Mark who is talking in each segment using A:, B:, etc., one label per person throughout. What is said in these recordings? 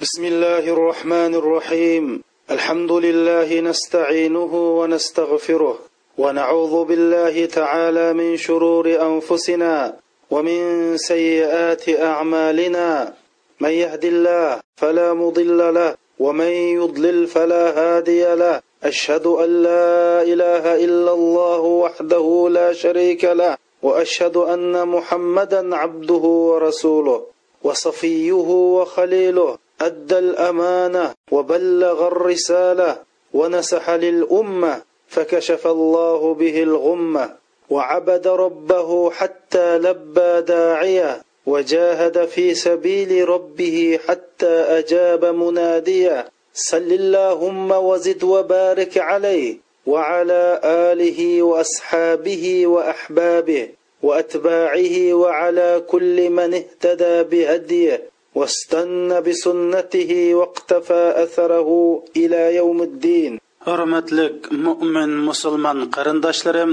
A: بسم الله الرحمن الرحيم. الحمد لله نستعينه ونستغفره ونعوذ بالله تعالى من شرور أنفسنا ومن سيئات أعمالنا. من يهد الله فلا مضل له ومن يضلل فلا هادي له. أشهد أن لا إله إلا الله وحده لا شريك له وأشهد أن محمدا عبده ورسوله وصفيه وخليله أدى الأمانة وبلغ الرسالة ونسح للأمة فكشف الله به الغمة وعبد ربه حتى لبى داعية وجاهد في سبيل ربه حتى أجاب منادية صل اللهم وزد وبارك عليه وعلى آله وأصحابه وأحبابه وأتباعه وعلى كل من اهتدى بهديه. واستنى بسنته واقتفى اثره الى يوم الدين
B: hurmatlik mo'min musulmon qarindoshlarim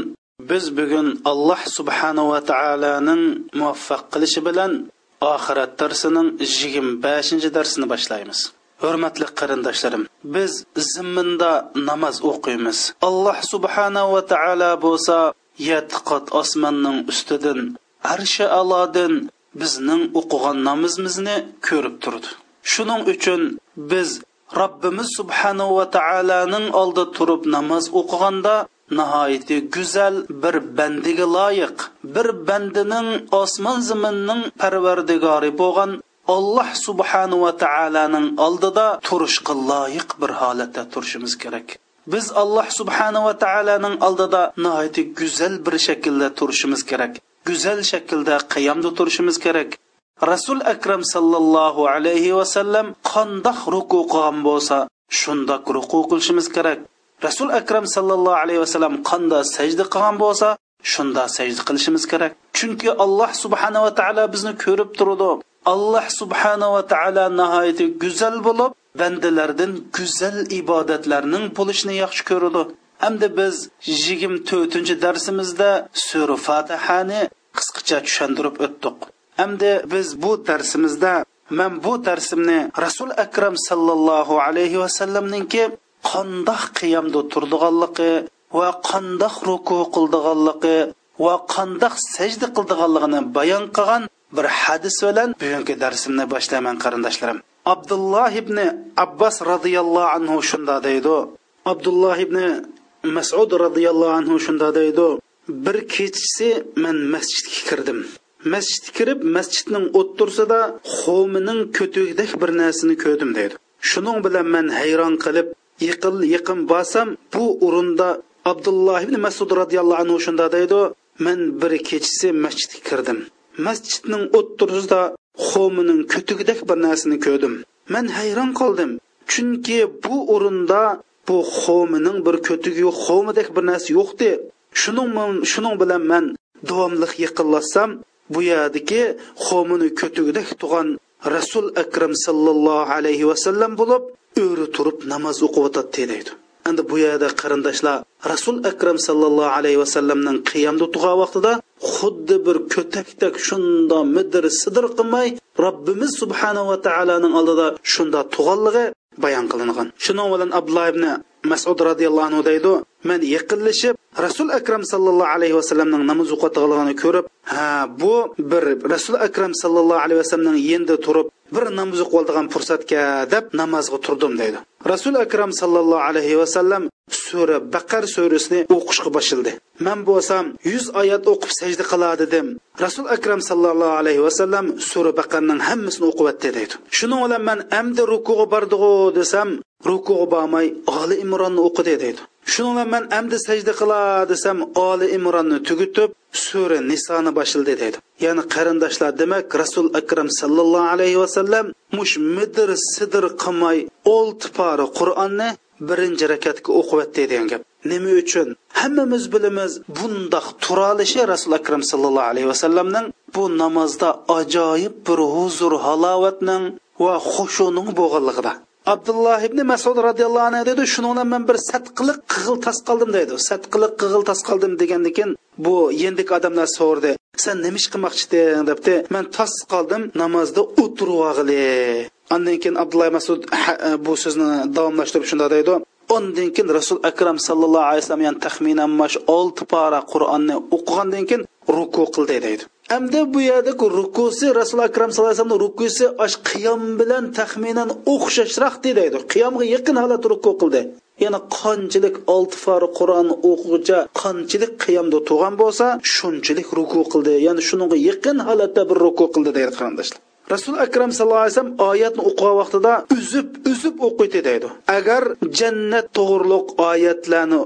B: biz bugun alloh subhanava taoloning muvaffaq qilishi bilan oxirat darsining yigirma beshinchi darsini boshlaymiz hurmatli qarindoshlarim biz zimminda namoz o'qiymiz alloh subhanava taolo bo'lsa yetti qat osmonning ustidan arshi alodin bizning o'qigan namozimizni ko'rib turdi. Shuning uchun biz robbimiz subhanahu va taoloning oldida turib namoz o'qiganda nihoyatda go'zal bir bandiga loyiq bir bandining osmon zaminning parvardigori bo'lgan alloh subhanahu va taoloning oldida turishga loyiq bir holatda turishimiz kerak. Biz alloh subhanahu va taoloning oldida nihoyatda go'zal bir shaklda turishimiz kerak. Go'zal shaklda qiyomda turishimiz kerak rasul akram sallallohu alayhi vasallam qandoq ruku qilgan bo'lsa shundoq ruku qilishimiz kerak rasul akram sallallohu alayhi vasallam qanda sajda qilgan bo'lsa shunda sajda qilishimiz kerak chunki alloh subhanava taolo bizni ko'rib turadi. Alloh subhanava taolo nihoyatda go'zal bo'lib bandalardan go'zal ibodatlarning bo'lishini yaxshi ko'radi. Hamda biz yigirma to'rtinchi darsimizda sura fatihani qisqacha tushuntirib o'tdik hamda biz bu darsimizda man bu darsimni rasul akram sallallohu alayhi vasallamninki qandoq qiyamda turdiganligi va qandoq ruku qildiganligi va qandoq sajda qildiganligini bayon qilgan bir hadis bilan bugungi darsimni boshlayman qarindoshlarim. Abdulloh ibn abbos roziyallohu anhu shunda deydi. Abdulloh ibn masud roziyallohu anhu shunda deydi. Bir kechisi men masjidga kirdim. Masjidga kirib masjidning o'ttirsida xo'mining ko'tugidek bir narsani ko'rdim deydi. Shuning bilan men hayron qilib yiqil yiqin borsam bu o'rinda abdulloh ibn masud roziyallohu anhu shunda deydi men bir kechisi masjidga kirdim. Masjidning o'ttirsida xo'mining ko'tugidek bir narsani ko'rdim. Men hayron qoldim chunki bu o'rinda bu xo'mining bir ko'tugi yo'q xo'midek bir narsa yo'qdi shuning shuning bilan man davomliq yaqinlashsam bu yerdagi xo'mini ko'tigidek tug'an rasul akram sallallohu alayhi vasallam bo'lib o'ri turib namoz o'qiyotadi deydi. Endi bu yerda qarindoshlar rasul akram sallallohu alayhi vasallamning qiyamda turgan vaqtida xuddi bir ko'takdak shunda midir sidir qilmay robbimiz subhanava taoloning oldida shunda tug'anligi bayon qilingan. Shuning bilan abdulloh ibn masud roziyallohu anhu deydi men yaqinlashib rasul akram sallallohu alayhi vasallamning namoz o'qiyotganligini ko'rib ha bu bir rasul akram sallallohu alayhi vasallamning endi turib bir namoz o'qiydigan fursatga deb namozga turdim deydi. Rasul akram sallallohu alayhi vasallam sura baqar surasini o'qishga boshladi. Man bo'lsam yuz oyat o'qib sajda qila dedim. Rasul akram sallallohu alayhi vasallam sura baqarning hammasini o'qiyotdi deydi. Shuning bilan man amdi rukuga bordig'u desam rukuga bormay oli imronni o'qidi deydi. Shuning bilan man amdi sajda qila desam oli imronni tugutib sura nisoni boshildi deydi. Ya'ni qarindoshlar demak rasul akram sallallohu alayhi vasallam mush midir sidir qilmay olti pora qur'onni birinchi rakatga o'qiyotdi degan gap. Nima uchun? Hammamiz bilamiz bundoq turalishi rasul akram sallallohu alayhi vasallamning bu namozda ajoyib bir huzur halovatning va xushuning bo'lganligida. Abdulloh ibn masud roziyallohu anhu dedi shuni bilan man bir satqiliq qig'il tas qoldim deydi satqiliq qig'il tas qoldim degandan keyin bu yendik odamlar so'rdi sen nima ish qilmoqchi eding debdi. Man tos qoldim namozda o'tirib olg'ili andan keyin abdulloh masud e, bu so'zni davomlashtirib shunday deydi. Undan keyin rasul akram sallallohu alayhi vasallam yani taxminan mash olti pora qur'onni o'qigandan keyin ruku qildi deydi. Hamda bu yerda rukusi rasul akram sallallohu alayhi vasallam rukusi ash qiyom bilan taxminan o'xshashroq deydi. Qiyomga yaqin holat ruku qildi. Yana qanchalik olti fari qur'on o'qig'icha qanchalik qiyomda turgan bo'lsa shunchalik ruku qildi. Ya'ni shunga yaqin holatda bir ruku qildi deydi qarindoshlar. Rasul akram sallallohu alayhi vasallam oyatni o'qigan vaqtida uzib uzib o'qiydi deydi. Agar jannat to'g'riliq oyatlarni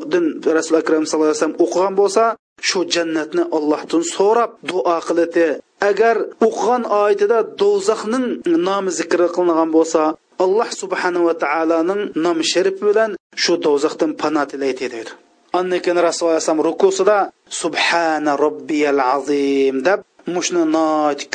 B: rasul akram sallallohu alayhi vasallam o'qigan bo'lsa shu jannatni allohdan so'rab duo qiladi. Agar o'qigan oyatida do'zaxning nomi zikr qilingan bo'lsa alloh subhanava taoloning nomi sharifi bilan shu do'zaxdan panoh tilaydi deydi. Andan keyin rasululloh alayhivasallam rukusida subhana robbiyal azim deb mushni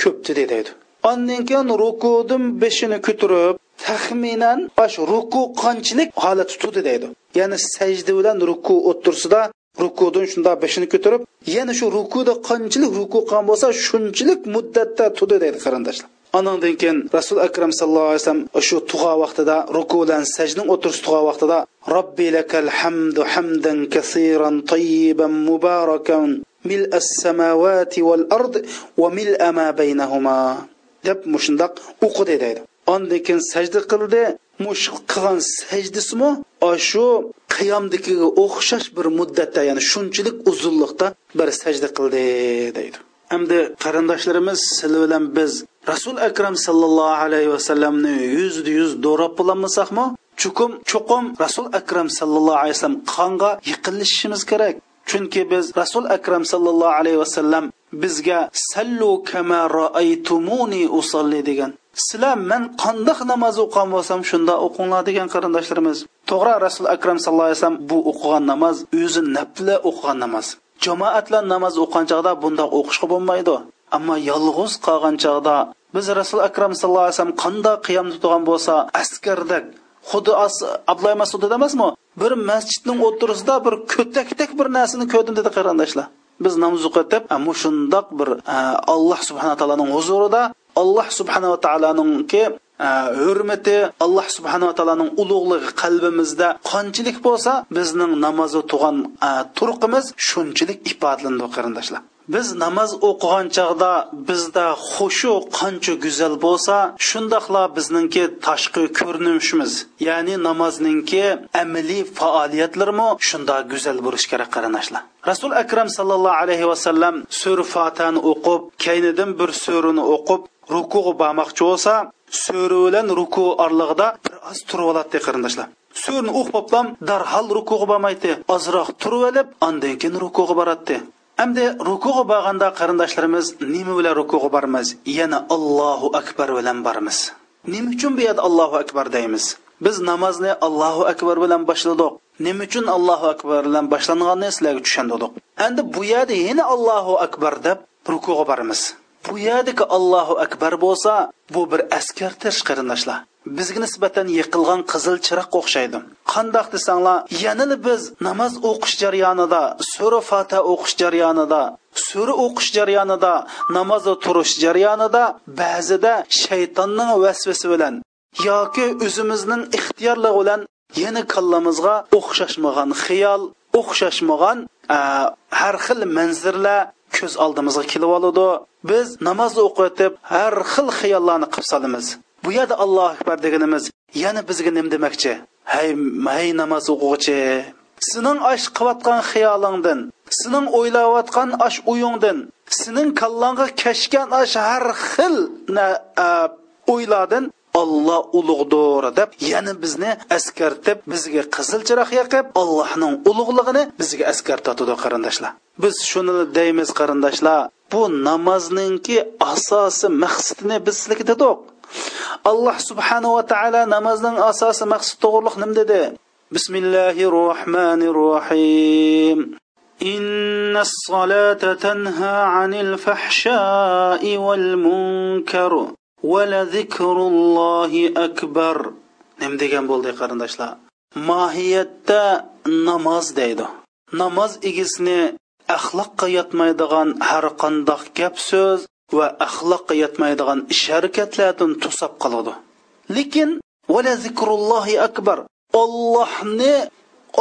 B: ko'pti deydi. Ondan keyin rukudan beshini ko'tarib taxminan osh ruku qanchalik holat tutdi deydi. Ya'ni sajda bilan ruku o'ttirsida rukudan shunda beshini ko'tarib yana shu rukuda qanchalik ruku qilgan bo'lsa shunchalik muddatda turdi deydi qarindoshlar anandan keyin rasul akram sallallohu alayhi vasallam shu tug'a vaqtida rukudan sajning o'tirish tug'a vaqtida robbilakal hamdu hamdan kasiran tayyiban mubarakan mil as samawati val ard va mil ma baynahuma deb mushundoq o'qi deydi ondan keyin sajda qildi mush qilgan sajdisimi shu qiyomdagiga o'xshash bir muddatda ya'ni shunchalik uzunlikda bir sajda qildi deydi endi qarindoshlarimiz sil bilan biz rasul akram sallallohu alayhi vasallamni yuzda yuz do'rab bo'lolmasakmi chuqum chuqum rasul akram sallallohu alayhi vasallam qonga yiqilishimiz kerak. Chunki biz rasul akram sallallohu alayhi vasallam bizga sallu kama raaytumuni usalli degan. Sizlar men qandoq namoz o'qigan bo'lsam shunda o'qinglar degan qarindoshlarimiz. To'g'ri rasul akram sallallohu alayhi vasallam bu o'qigan namoz o'zi nafla o'qigan namoz. Jamoatlar namoz o'qigan chog'da bundoq o'qishga bo'lmaydi. Ammo yolg'iz qolgan chog'da biz rasul akram sallallohu alayhi vasallam qandoq qiyom turgan bo'lsa askardak xuddi abdulla masud emasmi? Bir masjidning o'tirisida bir ko'takdek bir narsani ko'rdim dedi qarindoshlar. Biz namoz o'qitib shundoq bir e, alloh subhanaa taoloning huzurida alloh subhanava taoloninki e, hurmati alloh subhanava taoloning ulug'ligi qalbimizda qanchalik bo'lsa bizning namozi tug'an e, turqimiz shunchalik ifodalandi qarindoshlar. Biz namoz o'qigan chog'da bizda xushu qancha go'zal bo'lsa shundoqla bizningki tashqi ko'rinishimiz ya'ni namozningki amaliy faoliyatlarimi shunda go'zal bo'lishi kerak qarindoshlar. Rasul akram sallallohu alayhi vasallam sur fatani o'qib kaynidan bir surani o'qib rukuga bormoqchi bo'lsa so'ri bilan ruku orlig'ida bir oz turib oladi qarindoshlar so'rni o'qiblam darhol rukuga bormaydi ozroq turib olib andan keyin rukuga boradi. Әмді рукуға бағанда қарындашларымыз немі біле рукуға бармыз? Яна Аллаху Акбар білен бармыз. Нем үшін бұяд Аллаху Акбар дейміз? Біз намазны Аллаху Акбар білен башладық. Нем үшін Аллаху Акбар білен башланғанны сіләгі түшенділік. Әнді бұяды ені Аллаху Акбар деп рукуға бармыз. bu Аллаху акбар болса, bo'lsa бір bir askartish qarindoshlar bizga nisbatan yiqilgan qizil chiroqqa o'xshaydi. Qandoq desanglar yanada biz namoz o'qish jarayonida sura fata o'qish jarayonida sura o'qish jarayonida namozda turish jarayonida ba'zida shaytonning vasvasi bilan yoki o'zimizning ixtiyorligi bilan yana kallamizga o'xshashmagan xiyol o'xshashmagan har xil manzirlar ko'z oldimizga kelib oladi. Biz namoz o'qitib har xil xiyollarni qilib solamiz. Bu yerda allohu akbar deganimiz yana bizga nim demoqchi. Hay hay namoz o'quvchi. Sening ash qilayotgan xiyolingdan sening o'ylayotgan ash uyingdan sening kallangga kashgan ash har xil o'ylardan olloh ulug'dir deb yana bizni askartib bizga qizil chiroq yoqib allohning ulug'lig'ini bizga askartatadi qarindoshlar. Biz shuni deymiz qarindoshlar bu namozninki asosi maqsadini biz sizlarga dedik alloh subhanahu va taolo namozning asosi maqsad to'g'riliq nim dedi bismillahi rohmanir rohim إن الصلاة تنهى عن الفحشاء والمنكر valadikrullohi akbar nima degan bo'ldi qarindoshlar mohiyatda namoz deydi namoz egisini axloqqa yetmaydigan har qandoq gap so'z va axloqqa yetmaydigan ish harakatlardan to'sab qoladi. Lekin vala zikrullohi akbar ollohni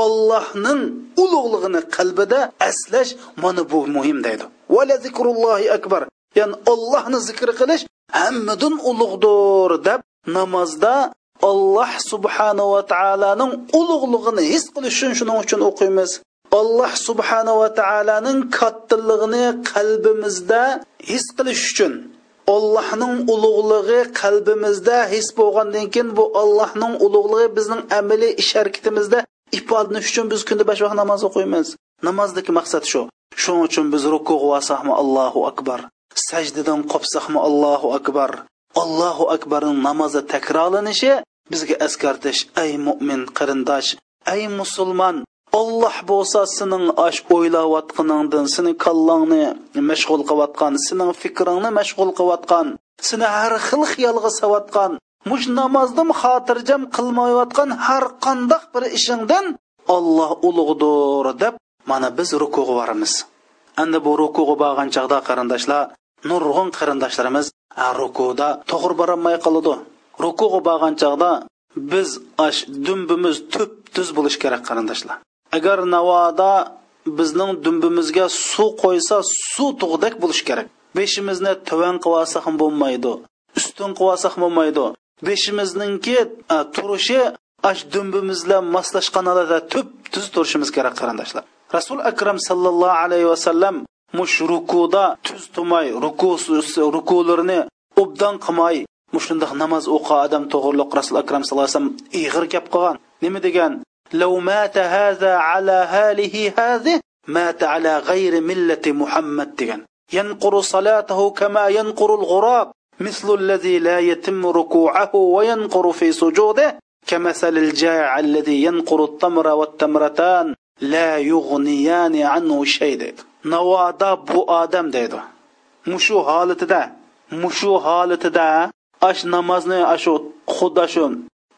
B: ollohning ulug'lig'ini qalbida aslash mana bu muhim deydi. Vala zikrullohi akbar ya'ni ollohni zikr qilish hammadan ulug'dir deb namozda alloh subhanahu va taoloning ulug'lig'ini his qilish uchun shuning uchun o'qiymiz. Alloh subhanava taoloning kattalig'ini qalbimizda his qilish uchun allohning ulug'lig'i qalbimizda his bo'lgandan keyin bu allohning ulug'lig'i bizning amaliy ish harakatimizda ifodalanish uchun biz kunda besh vaqt namoz o'qiymiz. Namozdagi maqsad shu. Shuning uchun biz ruku qilsakmi allohu akbar. Sajdadan qopsaqmi allohu akbar. Allohu akbarning namozi takrorlanishi bizga eskartish ey mo'min qarindosh ey musulmon olloh bo'lsa sening ash o'ylayotganingdan seni kallangni mashg'ul qilayotgan sening fikringni mashg'ul qilayotgan seni har xil xiyolga savatgan mush namozdan xotirjam qilmayotgan har qandoq bir ishingdan olloh ulug'dir deb mana biz rukuga boramiz. Endi bu rukuga borgan chog'da qarindoshlar nurg'un qarindoshlarimiz rukuda to'g'ri borolmay qoladi. Rukuga borgan chog'da biz ash dumbimiz tub tuz bo'lishi kerak qarindoshlar. Agar navoda bizning dumbimizga suv qo'ysa suv tug'dak bo'lishi kerak. Beshimizni tuvan qilib ham bo'lmaydi ustun qilib bo'lmaydi. Beshimizningki turishi ash dumbimizla moslashgan holda tup tuz turishimiz kerak qarindoshlar. Rasul akram sallallohu alayhi vasallam mush rukuda tuz tumay ruku rukularini obdan qilmay mushundoq namoz o'qa odam to'g'riliq rasul akram sallallohu alayhi vasallam ig'ir gap qilgan. Nima degan? لو مات هذا على هاله هذه مات على غير ملة محمد ينقر صلاته كما ينقر الغراب. مثل الذي لا يتم ركوعه وينقر في سجوده كمثل الجائع الذي ينقر التمر والتمرتان لا يغنيان عنه شيء ديد. نوادا بو آدم ديدو مشو حالتدا مشو حالتدا ash namozni ashu xuddi shu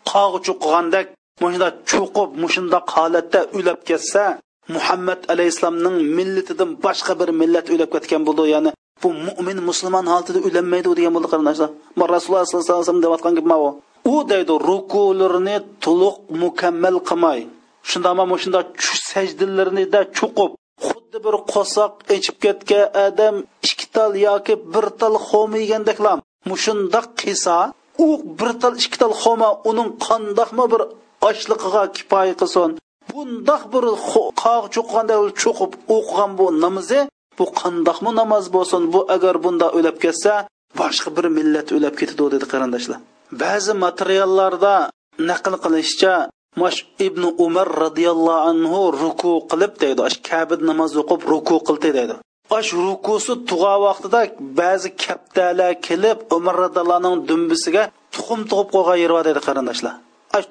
B: qog' chuqqandek mushunda cho'qib mushundoq holatda o'lab ketsa muhammad alayhissalomning millatidan boshqa bir millat o'lab ketgan bo'ldi. Ya'ni bu mo'min musulmon holatida o'lanmaydi degan bo'ldi qarindoshlar. Rasululloh sollallohu alayhi vasallam deyotgan gap u u deydi rukularni to'liq mukammal qilmay shundami shunda sajdalarnida cho'qib xuddi bir qo'soq ichib ketgan odam ikki tal yoki bir tal xo'ma yegandaklam mushundoq qilsa u bir tal ikki tal xoma uning qandoqmi bir ochliqiga kifoya qilsin. Bundoq bir qog' cho'qqanda cho'qib o'qigan bu namozi bu qandoqmi namoz bo'lsin bu agar bunda o'lab ketsa boshqa bir millat o'lab ketadi dedi qarindoshlar. Ba'zi materiallarda naql qilishcha mash ibn umar roziyallohu anhu ruku qilib deydi. Ash kabid namoz o'qib ruku qildi deydi. Ash rukusi tug'a vaqtida ba'zi kaptalar kelib umar roziyallohu anhu dumbisiga tuxum tug'ib qo'ygan yeri bor deydi qarindoshlar.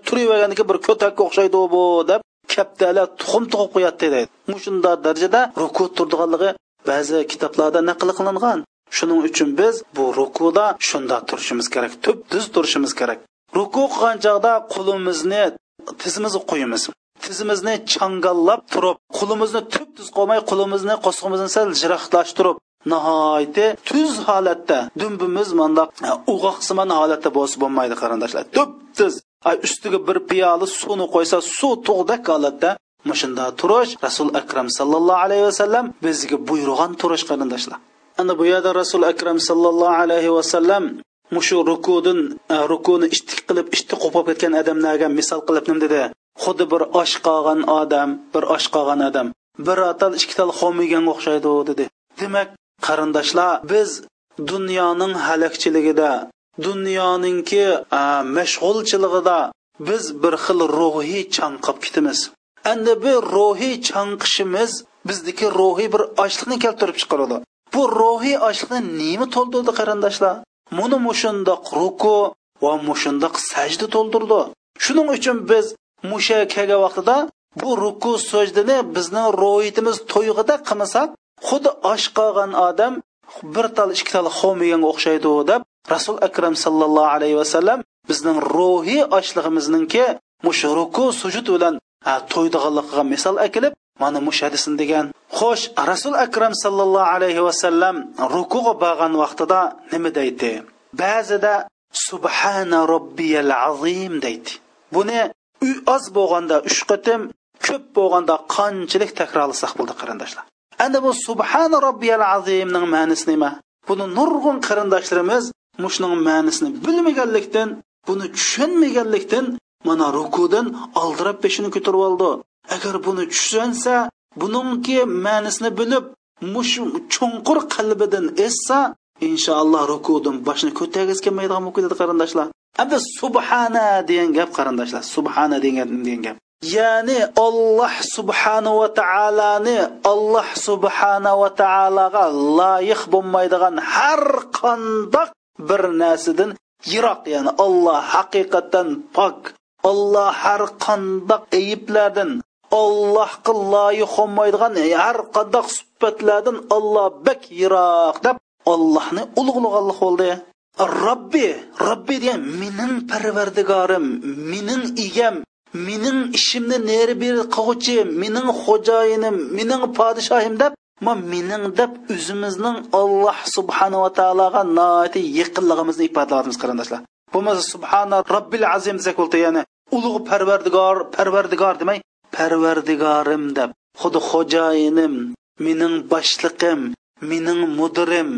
B: Turaverganniki bir ko'takka o'xshaydi bu deb kaptalar tuxum tug'ib qo'yadi deydi mushunda darajada ruku turdiganligi ba'zi kitoblarda naql qilingan. Shuning uchun biz bu rukuda shunda turishimiz kerak tup tuz turishimiz kerak. Ruku qilgan chog'da qo'limizni tizimizni qo'yamiz. Tizimizni changallab turib qo'limizni tup tuz qo'ymay qo'limizni qo'sqimizni sal jiraqlashtirib nihoyatda tuz holatda dumbimiz mandaq uyg'oqsimon holatda bo'lsa bo'lmaydi qarindoshlar. Tup tuz. Ustiga bir piyola suvni qo'ysa suv tug'dak holatda mushunda turish rasul akram sallallohu alayhi vasallam bizga buyurgan turish qarindoshlar. Ana bu yerda rasul akram sallallohu alayhi vasallam mushu rukudin e, rukuni ishtik qilib ishtiq qo'pib ketgan odamlarga misol qilib nim dedi. Xuddi bir osh qolgan odam bir osh qolgan odam bir atal ikki tal xom yeganga o'xshaydi dedi. Demak qarindoshlar biz dunyoning halakchiligida dunyoningki mashg'ulchiligida biz bir xil ruhiy chanqab ketamiz. Endi bu ruhiy chanqishimiz bizniki ruhiy bir ochliqni keltirib chiqaradi. Bu ruhiy ochliqni nima to'ldirdi qarindoshlar? Buni mushundoq ruku va mushundoq sajda to'ldirdi. Shuning uchun biz musha kelgan vaqtida bu ruku sajdani bizning ro'yitimiz to'yg'ida qilmasak xuddi osh qolgan odam bir tal ikki tal xom yeganga o'xshaydi deb rasul akram sallallohu alayhi vasallam bizning ruhiy ochlig'imizningki mushu ruku sujud bilan to'ydiganligiga misol akilib mana mush hadisin degan xo'sh rasul akram sallallohu alayhi vasallam rukuga borgan vaqtida nima deydi? Ba'zida subhana robbiyal azim deydi. Buni oz bo'lganda uch qatim ko'p bo'lganda qanchalik takrorlasak bo'ldi qarindoshlar? Endi bu subhana robbiyal azimning ma'nosi nima? Buni nurg'un qarindoshlarimiz mushning ma'nisini bilmaganlikdan buni tushunmaganlikdan mana rukudan oldirab peshini ko'tarib oldi. Agar buni tushunsa buningki ma'nisini bilib mush chunqur qalbidan essa inshaalloh rukudan boshini ko'targisi kelmaydigan bo'lib ketadi qarindoshlar. Endi subhana degan gap qarindoshlar subhana degan degan gap. Ya'ni olloh subhanava taoloni olloh subhanava taologa loyiq bo'lmaydigan har qandoq bir narsadan yiroq ya'ni olloh haqiqatdan pok olloh har qandoq ayiblardan ollohga loyiq bo'lmaydigan har qandoq sifatlardan olloh bak yiroq deb ollohni ulug'laganlik bo'ldi. Robbi robbi degan mening parvardigorim mening egam mening ishimni neri beri qilg'uchi mening xo'jayinim mening podshohim deb ma mening deb o'zimizning alloh subhanava taologa noati yaqinligimizni ifodalayapmiz qarindoshlar. Bo'lmasa subhana robbil azim desak bo'ldi ya'ni ulug' parvardigor parvardigor demay parvardigorim deb. Xuddi xo'jayinim mening boshliqim mening mudirim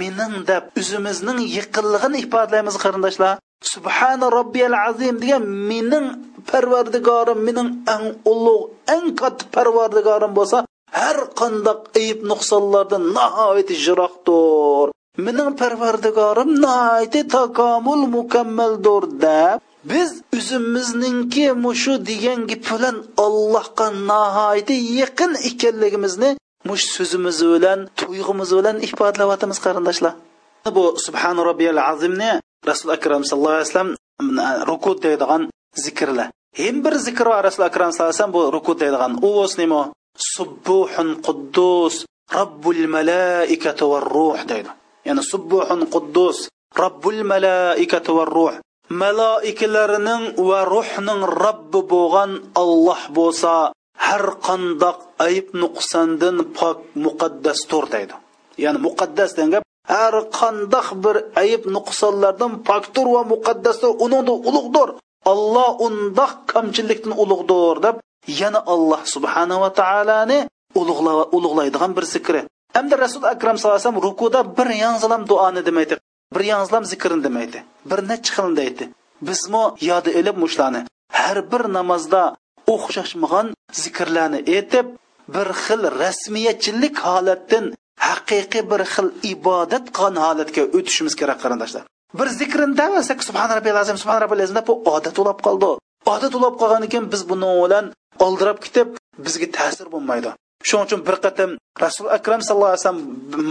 B: mening deb o'zimizning yaqinligini ifodalaymiz qarindoshlar. Subhana robbiyal azim degan mening parvardigorim mening eng ulug' eng katta parvardigorim bo'lsa har qandoq ayb nuqsonlardan nihoyatda jiroqdir mening parvardigorim nihoyatda takomul mukammaldir deb biz o'zimizninki mushu degan gap bilan allohga nihoyatda yaqin ekanligimizni mush so'zimiz bilan tuyg'umiz bilan ifodalayapmiz qarindoshlar. Bu subhan robbiyal azimni rasul akram sallallohu alayhi vasallam ruku deydigan zikrlar. Hem bir zikr va rasul akram sallallohu alayhi vasallam bu ruku deydigan. U bo'lsin nima subbuhun quddus robbul malaikati va ruh deydi. Ya'ni subbuhun quddus robbul malaikati va ruh. Malaikalarning va ruhning robbi bo'lgan olloh bo'lsa har qandoq ayb nuqsondan pok muqaddasdir deydi. Ya'ni muqaddas degan gap har qandoq bir ayb nuqsonlardan pokdir va muqaddasdir uningda ulug'dir. Olloh undoq kamchilikdan ulug'dir deb yana alloh subhanava taoloni ulug'laydigan bir zikri. Hamda rasul akram sallallohu alayhi vasallam rukuda bir yanzilam duoni demaydi. Bir yanzilam zikrini demaydi. Bir necha xilni deydi. Bizmi yodi ilib mushlarni har bir namozda o'xshashmagan zikrlarni aytib bir xil rasmiyatchilik holatdan haqiqiy bir xil ibodat qilgan holatga o'tishimiz kerak qarindoshlar. Bir zikrinda davasak subhan robbiyal azim subhan robbiyal azim bu odat bo'lib qoldi. Odat bo'lib qolgandan keyin biz buni bilan oldirab ketib bizga ta'sir bo'lmaydi. Shuning uchun bir qatim rasul akram sallallohu alayhi vasallam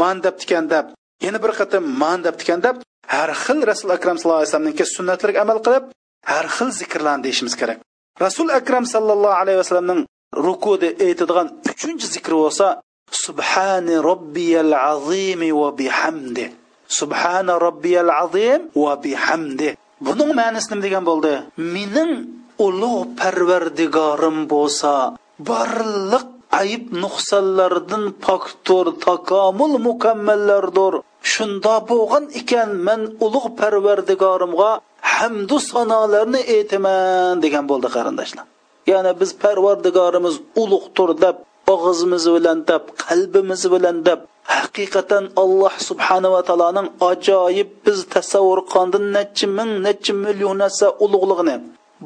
B: man debdikan deb yana bir qatim man debdikan deb har xil rasul akram sallallohu alayhi vasallamniki sunnatlariga amal qilib har xil zikrlarni deyishimiz kerak. Rasul akram sallallohu alayhi vasallamning rukuda aytadigan uchinchi zikri bo'lsa subhani robbiyal azimi va bihamdi. Subhana robbiyal azim va bihamdi. Buning ma'nosi nima degan bo'ldi. Mening ulug' parvardigorim bo'lsa barliq ayb nuqsonlardan poktur takomul mukammallardir. Shunda bo'lgan ekan men ulug' parvardigorimga hamdu sanolarni aytaman degan bo'ldi qarindoshlar. Ya'ni biz parvardigorimiz ulug'dir deb og'zimiz bilan deb qalbimiz bilan deb haqiqatan alloh subhanava taoloning ajoyib biz tasavvur qondin necha ming necha million narsa ulug'lig'ini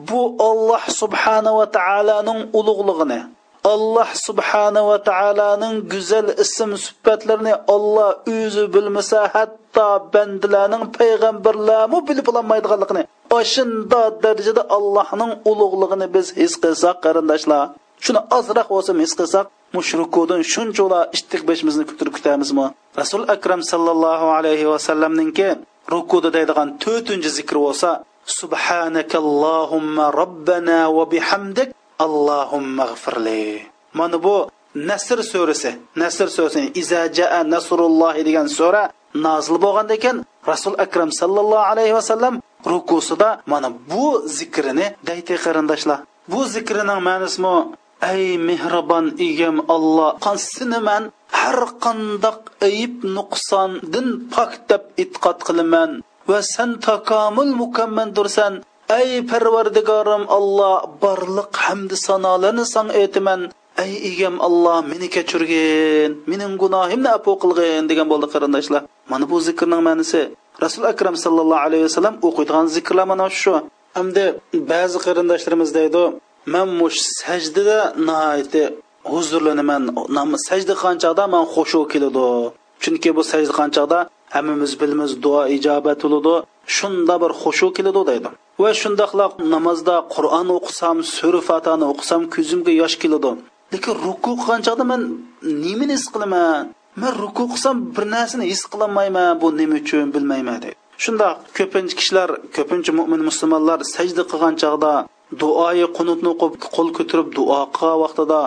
B: bu olloh subhanava taoloning ulug'lig'ini alloh subhanava taoloning go'zal ism sifatlarini olloh o'zi bilmasa hatto bandalarning payg'ambarlarmi bilib ololmaydiganligini shunda darajada allohning ulug'lig'ini biz his qilsak qarindoshlar shuni ozroq bo'lsa his qilsak mushrikudan shunchalar istiqbeshimizni kutirib kutamizmi rasul akram sallallohu alayhi vasallamninki rukuda deydigan to'rtinchi zikri bo'lsa subhanakallohumma robbana va bihamdik. Allohumma g'firli. Mana bu nasr surasi. Nasr surasi. Iza jaa nasrullohi degan sura nozil bo'lganda ekan. Rasul akram sallallohu alayhi vasallam rukusida mana bu zikrini dayti qarindoshlar. Bu zikrining ma'nosimi? Ey mehribon egam alloh seni man? Har qandoq ayib nuqsondin pok deb e'tiqod qilaman. Va sen takomil mukammaldirsan ey parvardigorim alloh borliq hamdi sanolarni san aytaman. Ey egam alloh meni kechirgin mening gunohimni afu qilgin degan bo'ldi qarindoshlar. Mana bu zikrning ma'nisi rasul akram sallallohu alayhi vasallam o'qiydigan zikrlar mana shu. Hamda ba'zi qarindoshlarimiz deydi man mush sajdada nihoyatda huzurlanaman. Sajda qanchada man xushu keladi. Chunki bu sajda qanchada hammamiz bilamiz duo ijobat bo'ladi shunda bir xushu keladi deydi. Va shundoqla namozda qur'on o'qisam sura fatani o'qisam ko'zimga yosh keladi. Lekin ruku qilgan chog'da man nimani his qilaman? Man ruku qilsam bir narsani his qilolmayman bu nima uchun bilmayman deydi. Shunda ko'pincha kishilar ko'pincha mo'min musulmonlar sajda qilgan chog'da duoyi qunutni o'qib qo'l ko'tarib duo qilgan vaqtida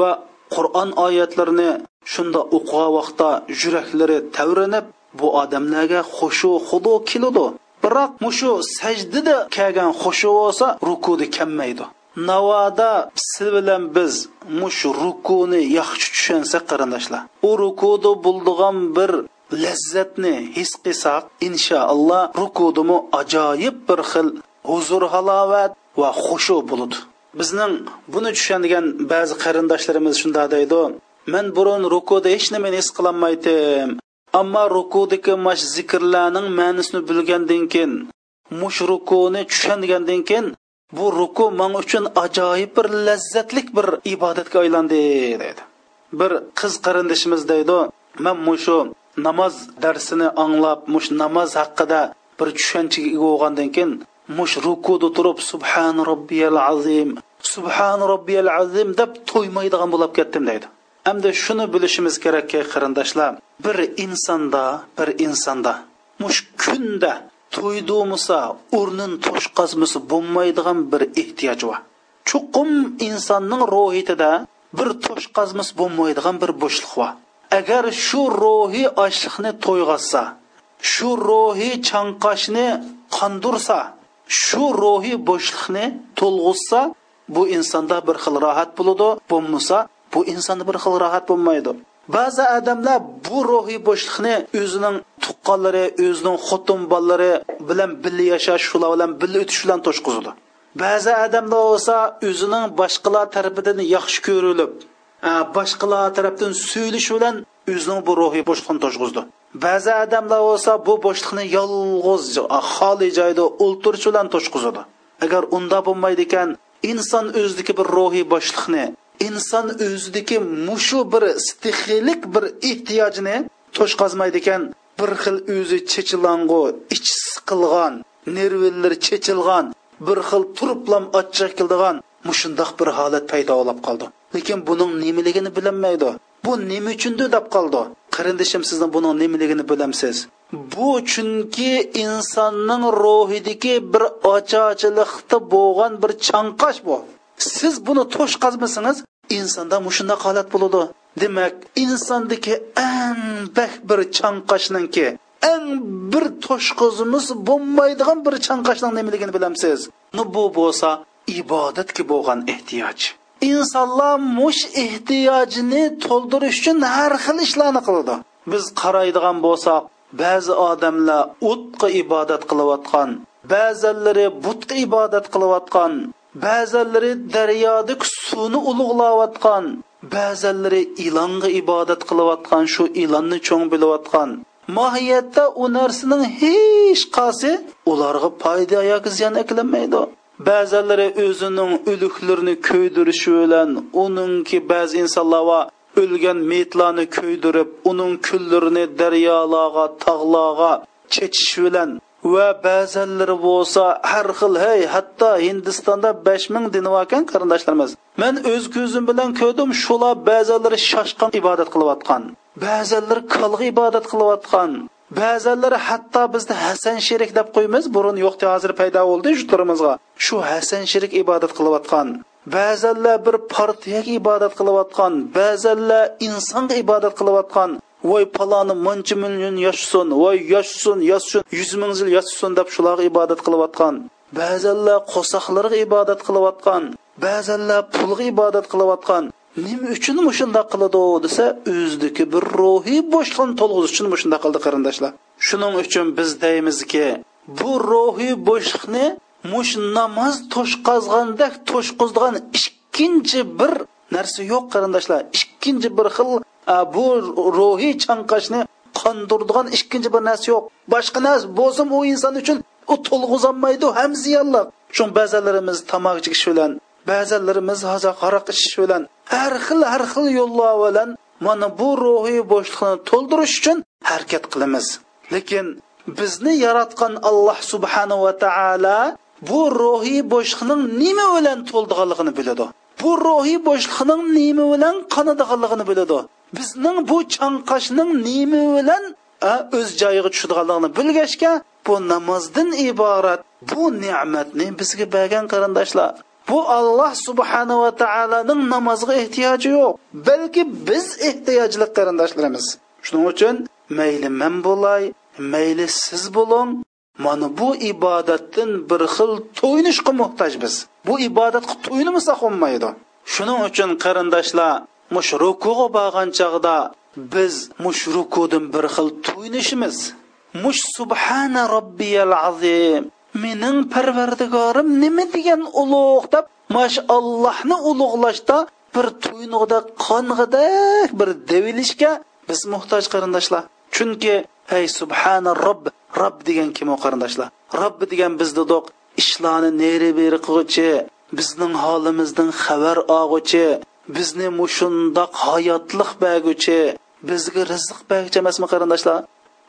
B: va qur'on oyatlarini shunda o'qigan vaqtda yuraklari tavrinib bu odamlarga xushu xudo keladi biroq mushu sajdada kelgan xushu bo'lsa rukuda kammaydi. Navoda siz bilan biz mush rukuni yaxshi tushunsak qarindoshlar. U rukuda bo'ldigan bir lazzatni his qilsak inshaalloh rukudimi ajoyib bir xil huzur halovat va xushu bo'ladi. Bizning buni tushungan ba'zi qarindoshlarimiz shunday deydi. Man burun rukuda hech nimani his qilolmaydim ammo rukudagi mash zikrlarning ma'nosini bilgandan keyin mush rukuni tushungandan keyin bu ruku man uchun ajoyib bir lazzatlik bir ibodatga aylandi dedi bir qiz qarindishimiz deydi man mushu namoz darsini anglab mush namoz haqida bir tushunchaga ega bo'lgandan keyin mush rukuda turib subhan robbiyal azim subhan robbiyal azim deb to'ymaydigan bo'lib ketdim deydi. Hamda shuni bilishimiz kerakki qarindoshlar. Bir insonda bir insonda mush kunda to'ydumusa o'rnin to'shqazmisi bo'lmaydigan bir ehtiyoj bor. Chuqum insonning ruhiyatida bir to'shqazmis bo'lmaydigan bir bo'shliq bor. Agar shu ruhiy ochliqni to'yg'azsa shu ruhiy chanqashni qondirsa shu ruhiy bo'shliqni to'lg'izsa bu insonda bir xil rohat bo'ladi bo'lmasa bu insonda bir xil rohat bo'lmaydi. Ba'zi odamlar bu ruhiy bo'shliqni o'zining tuqqanlari o'zining xotin bolalari bilan birga yashash shular bilan birga o'tish bilan to'shqizadi ba'zi odamlar bo'lsa o'zining boshqalar tarafidan yaxshi ko'rilib boshqalar tarafdan so'ylish bilan o'zining bu ruhiy bo'shliqni to'shqizdi. Ba'zi odamlar bo'lsa bu bo'shliqni yolg'iz xoli joyda o'ltirish bilan to'shqizadi agar unda bo'lmaydi ekan inson o'zidagi bir ruhiy boshliqni inson o'zidagi mushu bir stixiylik bir ehtiyojini to'shqazmaydi ekan bir xil o'zi chechilang'u ich siqilgan nervillari chechilgan bir xil turiblam achchiq keldigan mushundoq bir holat paydo bo'lib qoldi. Lekin buning nimaligini bilinmaydi. Bu nima uchundir deb qoldi. Qarindishim sizni buning nimaligini bilamsiz. Bu chunki insonning ruhidagi bir ochochilikda bo'lgan bir chanqash bu. Siz buni to'shqazmasangiz insonda mushunday holat bo'ladi. Demak insondagi eng bak bir chanqashninki eng bir to'shqizimiz bo'lmaydigan bir chanqashning nimaligini bilamsiz. Bu bo'lsa ibodatga bo'lgan ehtiyoj. Insonlar mush ehtiyojini to'ldirish uchun har xil ishlarni qiladi. Biz qaraydigan bo'lsak ba'zi odamlar o'tqa ibodat qilayotgan ba'zilari butga ibodat qilayotgan ba'zanlari daryoda suvni ulug'layotgan ba'zanlari ilonga ibodat qilayotgan shu ilonni cho'ng bilayotgan. Mohiyatda u narsaning hech qaysi ularga foyda yoki ziyon aklanmaydi ba'zanlari o'zining o'liklarini ko'ydirishi bilan uningki ba'zi insonlar va o'lgan metlarni ko'ydirib uning kullarini daryolarga tog'larga chechish bilan va ba'zanlari bo'lsa har xil hey hatto hindistonda besh ming dini bor ekan qarindoshlarimiz. Man o'z ko'zim bilan ko'rdim shular ba'zanlari shoshqan ibodat qilayotgan. Ba'zanlari kalg'i ibodat qilayotgan. Ba'zanlari hatto bizda hasan sherik deb qo'yamiz burun yo'qdi hozir paydo bo'ldi shuturimizga shu hasan sherik ibodat qilayotgan. Ba'zanlar bir partiyaga ibodat qilayotgan. Ba'zanlar insonga ibodat qilayotgan. Voy paloni muncha million yashsin voy yashsin yashsin yuz ming yil yashsin deb shularga ibodat qilayotgan. Ba'zanlar qo'soqlarga ibodat qilayotgan ba'zanlar pulga ibodat qilayotgan. Nima uchun mushundoq qiladi desa o'zidagi bir ruhiy bo'shliqni to'lg'izish uchun mushundoq qildi qarindoshlar. Shuning uchun biz deymizki bu ruhiy bo'shliqni mush namoz to'shqazgandek to'shqizgan ikkinchi bir narsa yo'q qarindoshlar. Ikkinchi bir xil Э, bu ruhiy chanqashni qondirdigan ikkinchi bir narsa yo'q. Boshqa narsa bo'lsin u inson uchun u to'lg'izolmaydi ham ziyonli shu ba'zilarimiz tomoq chekish bilan ba'zilarimiz hozir qaroq ichish bilan har xil har xil yo'llar bilan mana bu ruhiy bo'shliqni to'ldirish uchun harakat qilamiz. Lekin bizni yaratgan alloh subhanahu va taolo bu ruhiy bo'shliqning nima bilan to'ldiganligini biladi. Bu ruhiy bo'shliqning nima bilan qonadiganligini biladi. Bizning bu chanqashning nima bilan o'z joyiga tushadiganligini bilgachga bu namozdan iborat bu ne'matni bizga bergan qarindoshlar. Bu alloh subhanahu va taoloning namozga ehtiyoji yo'q balki biz ehtiyojli qarindoshlarimiz. Shuning uchun mayli man bo'lay mayli siz bo'ling mana bu ibodatdan bir xil to'yinishga muhtoj biz bu ibodatga to'yinmasak bo'lmaydi. Shuning uchun qarindoshlar mush rukuga borgan chog'da biz mush rukudan bir xil to'yinishimiz mush subhana robbiyal azim. Mening parvardigorim nima degan ulug' deb mash allohni ulug'lashda bir to'yinug'da qong'idak bir devilishga biz muhtoj qarindoshlar. Chunki ey subhana robb robb degan kim u qarindoshlar? Robb degan biz dedik ishlarni neri beri qilg'uchi bizning holimizdan xabar og'uchi bizni mushundoq hayotliq berguchi bizga rizq berguchi emasmi qarindoshlar?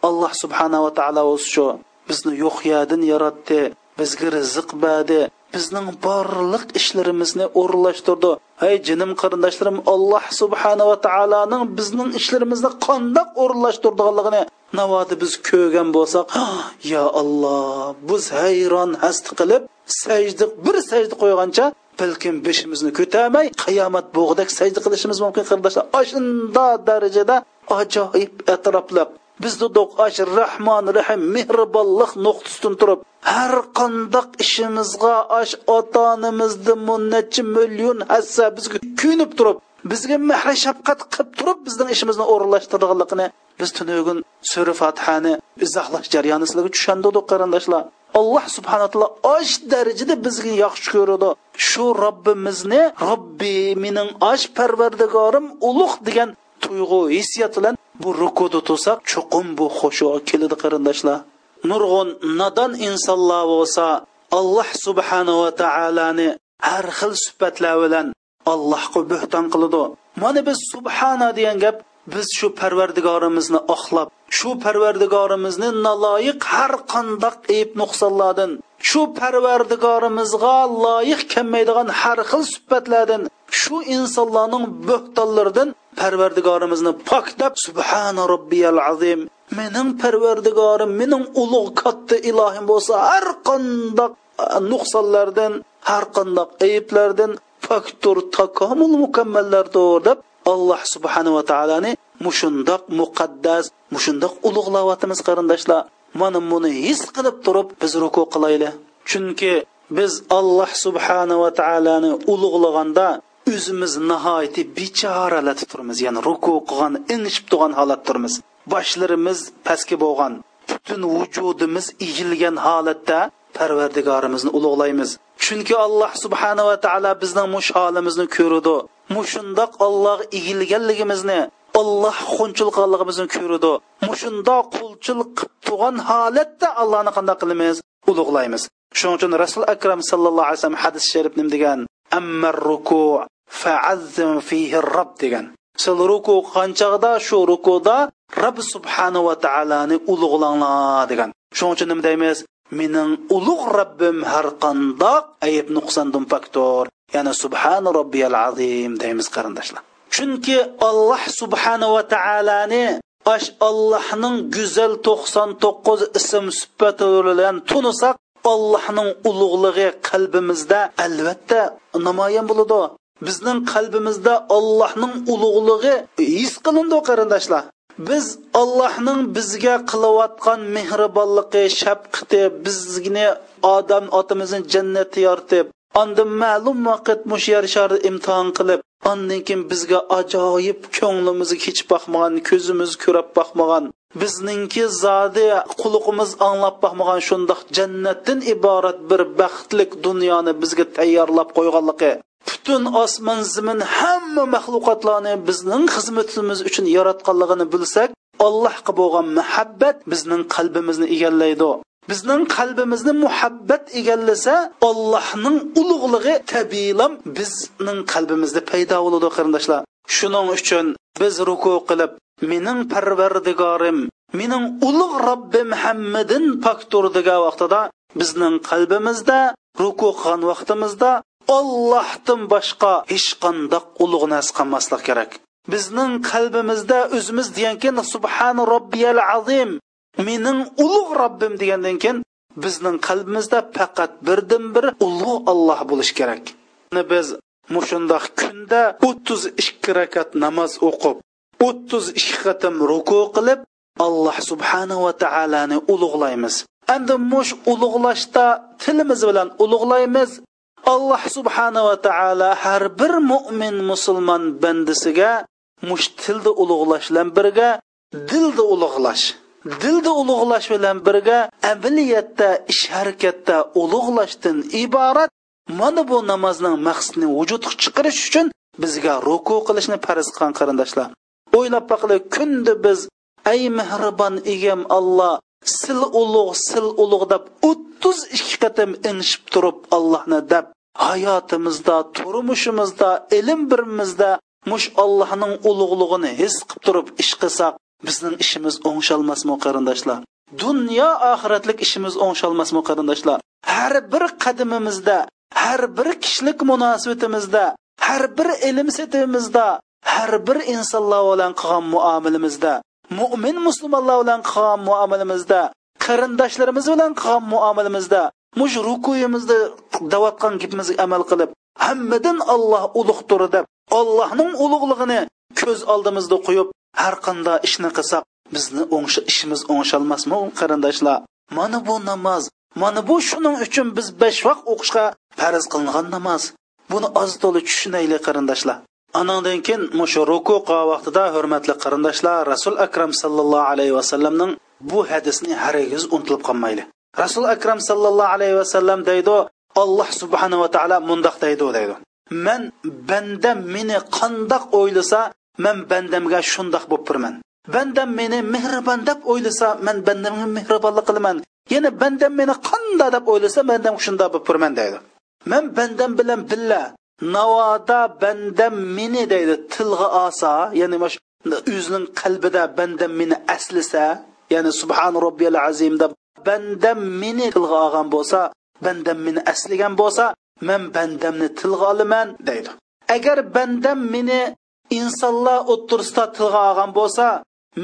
B: Alloh subhanava taolo o'zi shu. Bizni yo'q yadin yaratdi bizga rizq berdi. Bizning barliq ishlarimizni o'rinlashtirdi hey jinim qarindoshlarim alloh subhanava taoloning bizning ishlarimizni qandoq o'rinlashtirganligini navodi biz ko'rgan bo'lsak ah, yo alloh biz hayron hast qilib sajda bir sajda qo'ygancha balkim beshimizni ko'tarmay qiyomat bog'dak sajda qilishimiz mumkin qarindoshlar ashunda darajada ajoyib atroflab biz dedik ash rahmon rahim mehribonlik nuqtasidan turib har qandoq ishimizga ash ota onamizni munnachi million hassa bizga kuyinib turib bizga mehr shafqat qilib turib bizning ishimizni o'rinlashtirganligini biz tunugun sura fatihani izohlash jarayoni sizlarga tushundirdik qarindoshlar alloh subhana taolo osh darajada bizga yaxshi ko'radi. Shu robbimizni robbi mening osh parvardigorim ulug' degan tuyg'u hissiyat bilan bu rukuda tursak chuqum bu xushu keladi qarindoshlar. Nurg'un nodon insonlar bo'lsa alloh subhanava taoloni har xil sifatlar bilan allohga bo'xton qiladi. Mana biz subhana degan gap biz shu parvardigorimizni oqlab shu parvardigorimizni noloyiq har qandoq ayb nuqsonlardan shu parvardigorimizga loyiq kelmaydigan har xil sifatlardan shu insonlarning bo'xtonlaridan parvardigorimizni poklab subhana robbiyal azim mening parvardigorim mening ulug' katta ilohim bo'lsa har qandoq nuqsonlardan har qandoq ayblardan faktur takomul mukammallardir deb alloh subhanava taoloni mushundoq muqaddas mushundoq ulug'layotimiz qarindoshlar mana buni his qilib turib biz ruku qilayli chunki biz alloh subhanava taoloni ulug'laganda o'zimiz nihoyatda bechoralatib turmiz ya'ni ruku qilgan inishib turgan holat turmiz boshlarimiz pastga bo'lgan butun vujudimiz egilgan holatda parvardigorimizni ulug'laymiz. Chunki alloh subhanava taolo bizning mush holimizni ko'radi mushundoq olloh egilganligimizni olloh xunchilqanligimizni ko'radi mushundoq qulchil qilib turgan holatda allohni qanday qilamiz? Ulug'laymiz. Shuning uchun rasul akram sallallohu alayhi vasallam hadis sharif nim degan ammar ruku fa'azzim fihi robb degan. Sil ruku qanchada shu rukuda robb subhanava taoloni ulug'langlar degan. Shuning uchun nima deymiz? Mening ulug' robbim har qandoq ayb nuqsondan faktor ya'ni subhana robbiyal azim deymiz qarindoshlar. Chunki alloh subhanava taoloni ash allohning go'zal to'qson to'qqiz ism sifati bilan tunisak allohning ulug'lig'i qalbimizda albatta namoyon bo'ladi. Bizning qalbimizda allohning ulug'lig'i his qilindi qarindoshlar. Biz allohning bizga qilayotgan mehribonligi shafqati bizni odam otimizni jannatga yoritib Ondan ma'lum vaqt mush yer sharni imtihon qilib, ondan keyin bizga ajoyib ko'nglimizni hech boqmagan, ko'zimiz ko'rib boqmagan, bizningki zodi quluqimiz anglab boqmagan shundoq jannatdan iborat bir baxtlik dunyoni bizga tayyorlab qo'yganligi butun osmon zimin hamma maxluqotlarni bizning xizmatimiz uchun yaratganligini bilsak allohga bo'lgan muhabbat bizning qalbimizni egallaydi. Bizning qalbimizni muhabbat egallasa allohning ulug'lig'i tabiiylam bizning qalbimizda paydo bo'ladi qarindoshlar. Shuning uchun biz ruku qilib mening parvardigorim mening ulug' robbim hammidin paktur degan vaqtida bizning qalbimizda ruku qilgan vaqtimizda ollohdan boshqa hech qandoq ulug' narsa qolmaslik kerak. Bizning qalbimizda o'zimiz degankin subhana robbiyal azim mening ulug' robbim degandan keyin bizning qalbimizda faqat birdan bir ulug' olloh bo'lishi kerak biz mushundoq kunda o'ttiz ikki rakat namoz o'qib o'ttiz ikki qatim ruku qilib alloh subhanahu va taoloni ulug'laymiz. Endi mush ulug'lashda tilimiz bilan ulug'laymiz. Alloh subhanava taolo har bir mo'min musulmon bandisiga mush tilda ulug'lash bilan birga dilda ulug'lash. Dilda ulug'lash bilan birga amaliyatda ish harakatda ulug'lashdan iborat mana bu namozning maqsadini vujudga chiqarish uchun bizga ruku qilishni farz qilgan qarindoshlar. O'ylab boqaylik kunda biz ey mehribon egam alloh sil ulug' sil ulug' deb o'ttiz ikki qatim inishib turib allohni deb hayotimizda turmushimizda ilm birimizda mush allohning ulug'lig'ini his qilib turib ish qilsak bizning ishimiz o'ngshalmasmi qarindoshlar? Dunyo oxiratlik ishimiz o'ngshalmasmi qarindoshlar? Har bir qadamimizda har bir kishilik munosabatimizda har bir ilm setimizda har bir insonlar bilan qilgan muomilimizda mo'min musulmonlar bilan qilgan muomilimizda qarindoshlarimiz bilan qilgan muomilimizda mush rukuyimizda davotgan gapimizga amal qilib hammadan olloh ulug'dir deb ollohning ulug'lig'ini ko'z oldimizda qo'yib har qanday ishni qilsak bizni o'ngsha ishimiz o'ngshalmasmi qarindoshlar? Mana bu namoz mana bu shuning uchun biz besh vaqt o'qishga farz qilingan namoz. Buni oz to'la tushunaylik qarindoshlar. Anandan keyin mushu ruku vaqtida hurmatli qarindoshlar rasul akram sallallohu alayhi vasallamning bu hadisni hargiz unutilib qolmayli rasul akram sallallohu alayhi vasallam deydi alloh subhanava taolo mundoq deydi deydi. Man banda meni qandoq o'ylasa man bandamga shundoq bo'lib turman. Bandam meni mehribon deb o'ylasa man bandamga mehribonlik qilaman. Yana bandam meni qandoq deb o'ylasa bandam shundoq bo'lib turman deydi. Man bandam bilan billa navoda bandam meni deydi tilga olsa ya'ni o'zining qalbida bandam meni aslisa ya'ni subhan robbiyal azim deb bandam meni tilga olgan bo'lsa bandam meni asligan bo'lsa man bandamni tilga olaman deydi. Agar bandam meni insonlar o'ttirisida tilga olgan bo'lsa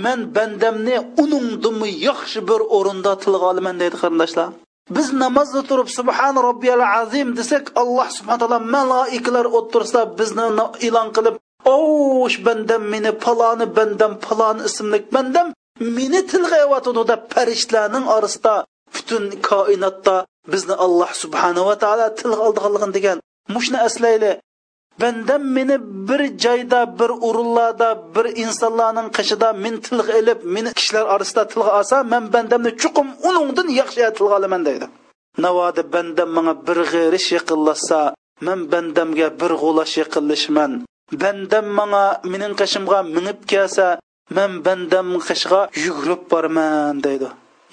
B: men bandamni uningdimi yaxshi bir o'rinda tilga olaman deydi qarindoshlar biz namozda turib subhan robbiyal azim desak alloh subhan taolo malaikalar o'ttirisida bizni e'lon qilib osh bandam meni paloni bandam palon ismli bandam meni tilg'ayotidi deb farishtalarning orasida butun koinotda bizni alloh subhanava taolo tilga oldiganligini degan. Mushni aslayli bandam meni bir joyda bir o'rinlarda bir insonlarning qishida men tilga ilib meni kishilar orasida tilga olsa man bandamni chuqum uningdan yaxshi tilga olaman deydi. Navoda bandam manga bir g'irish yaqinlashsa man bandamga bir g'ulash yaqinlashman bandam manga mening qishimga minib kelsa man bandam qishga yugurib borman deydi.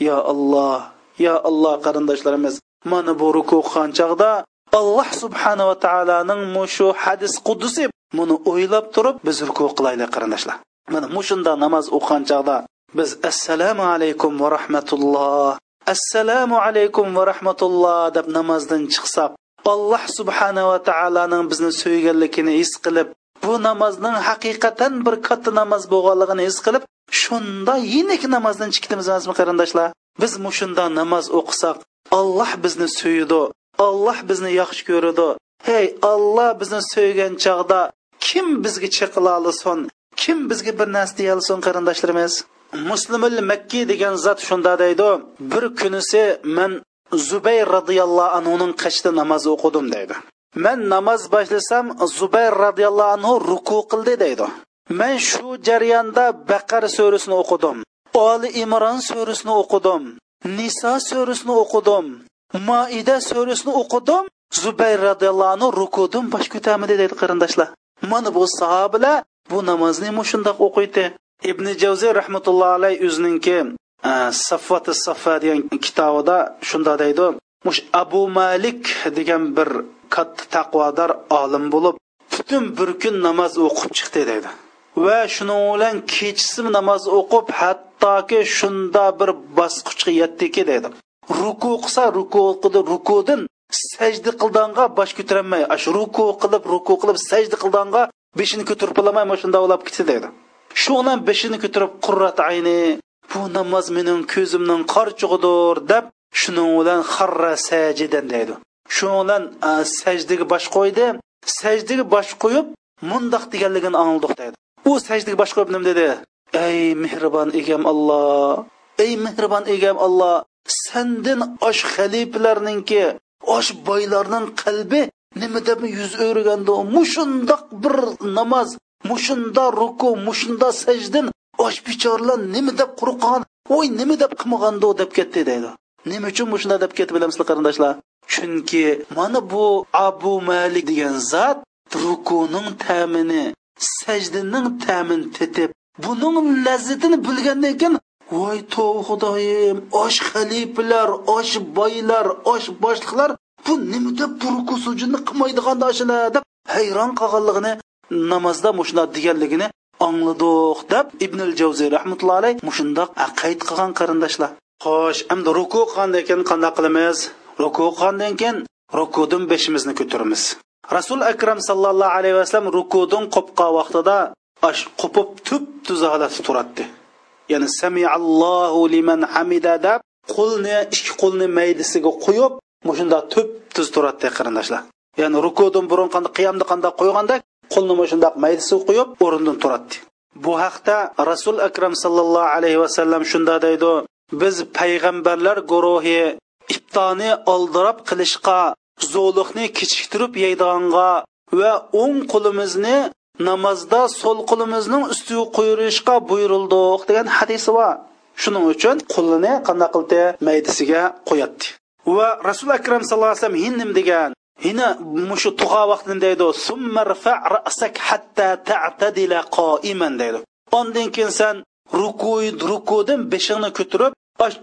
B: Yo alloh yo alloh qarindoshlarimiz mana bu ruku qilgan chog'da alloh subhanava taoloning mushu hadis qudusi buni o'ylab turib biz ruku qilaylik qarindoshlar. Mana mushunda namoz o'qigan chog'da biz assalomu alaykum va rahmatulloh assalomu alaykum va rahmatulloh deb namozdan chiqsak alloh subhanava taoloning bizni so'yganligini his qilib bu namozning haqiqatan bir katta namoz bo'lganligini his qilib shunda yenik namozdan chiqdimiz emasmi qarindoshlar? Biz mushunda namoz o'qisak olloh bizni suyidi olloh bizni yaxshi ko'radi. Hey olloh bizni so'ygan chog'da kim bizga chiqila olsin? Kim bizga bir narsa deya olsin qarindoshlarimiz? Muslimul makki degan zot shunda deydi. Bir kunisi man zubayr roziyallohu anhuning qashda namoz o'qidim deydi. Man namoz boshlasam zubayr roziyallohu anhu ruku qildi deydi. Man shu jarayonda baqar surasini o'qidim. Oli imron surasini o'qidim. Niso surasini o'qidim. Moida surasini o'qidim. Zubayr roziyallohu anhu rukudan bosh ko'tarmidi deydi qarindoshlar. Mana bu sahobalar bu namozni shundoq o'qiydi. Ibn javziy rahmatullohi alayh o'zininki e, saffati safa degan kitobida shunda deydi. Mush abu malik degan bir katta taqvodor olim bo'lib butun bir kun namoz o'qib chiqdi deydi. Va shuning bilan kechasi namoz o'qib hattoki shunda bir bosqichga yetdiki deydi. Ruku qilsa ruku qildi rukudan sajda qildanga bosh ko'tarolmay shu ruku qilib ruku qilib sajda qildanga beshini ko'tarib bo'lolmay shunday ulab ketdi deydi. Shu bilan beshini ko'tarib qurrat ayni bu namoz mening ko'zimning qorchug'idir deb shuning bilan harra sajidan deydi. Shu bilan sajdaga bosh qo'ydi sajdaga bosh qo'yib mundoq deganligini angladik deydi. U sajdaga bosh qo'yib nima dedi? Ey mehribon egam alloh ey mehribon egam alloh sendin osh xalifalarninki osh boylarning qalbi nima deb yuz o'rganda? Mushundoq bir namoz mushunda ruku mushunda sajdin osh bechorlar nima deb qo'rqqan voy nima deb qilmag'ando deb ketdi deydi. Nima uchun mushunda deb ketdi bilamizlar qarindoshlar? Chunki mana bu abu malik degan zot rukuning ta'mini sajdining ta'mini tetib buning lazzatini bilgandan keyin voy tov xudoyim osh xalifalar osh boylar osh boshliqlar bu nima deb bu ruku sujudni qilmaydigan dashilar deb hayron qolganligini namozda mushuna deganligini angladik deb ibn javziy rahmatullohi alayh mushundoq qayd qilgan qarindoshlar. Xo'sh endi ruku qilgandan keyin qanday qilamiz? Ruku qilgandan keyin rukudan beshimizni ko'taramiz rasul akram sallallohu alayhi vasallam rukudan qo'pqa vaqtida qo'pib tup tuz holatda ya'ni samiallohu liman hamida deb qo'lni ikki qo'lni maydasiga qo'yib mushunda tup tuz turadi qarindoshlar. Ya'ni rukudan burun qanday qiyomda qanday qo'yganda qo'lni shundoq maydasiga qo'yib o'rnidan turadi. Bu haqda rasul akram sallallohu alayhi vasallam shunda deydi biz payg'ambarlar guruhi iftoni oldirab qilishga zo'liqni kechiktirib yeydiganga va o'ng qo'limizni namozda so'l qo'limizning ustiga qo'yirishga buyurildiq degan hadisi bor. Shuning uchun qo'lini qanday qildi? Maydasiga qo'yadi va rasul akram sallallohu alayhi vasallam hindim degan hina mushu tug'a vaqtini deydi rasak hatta ta'tadila qoiman deydi. Ondan keyin san rukuy rukudan beshingni ko'tarib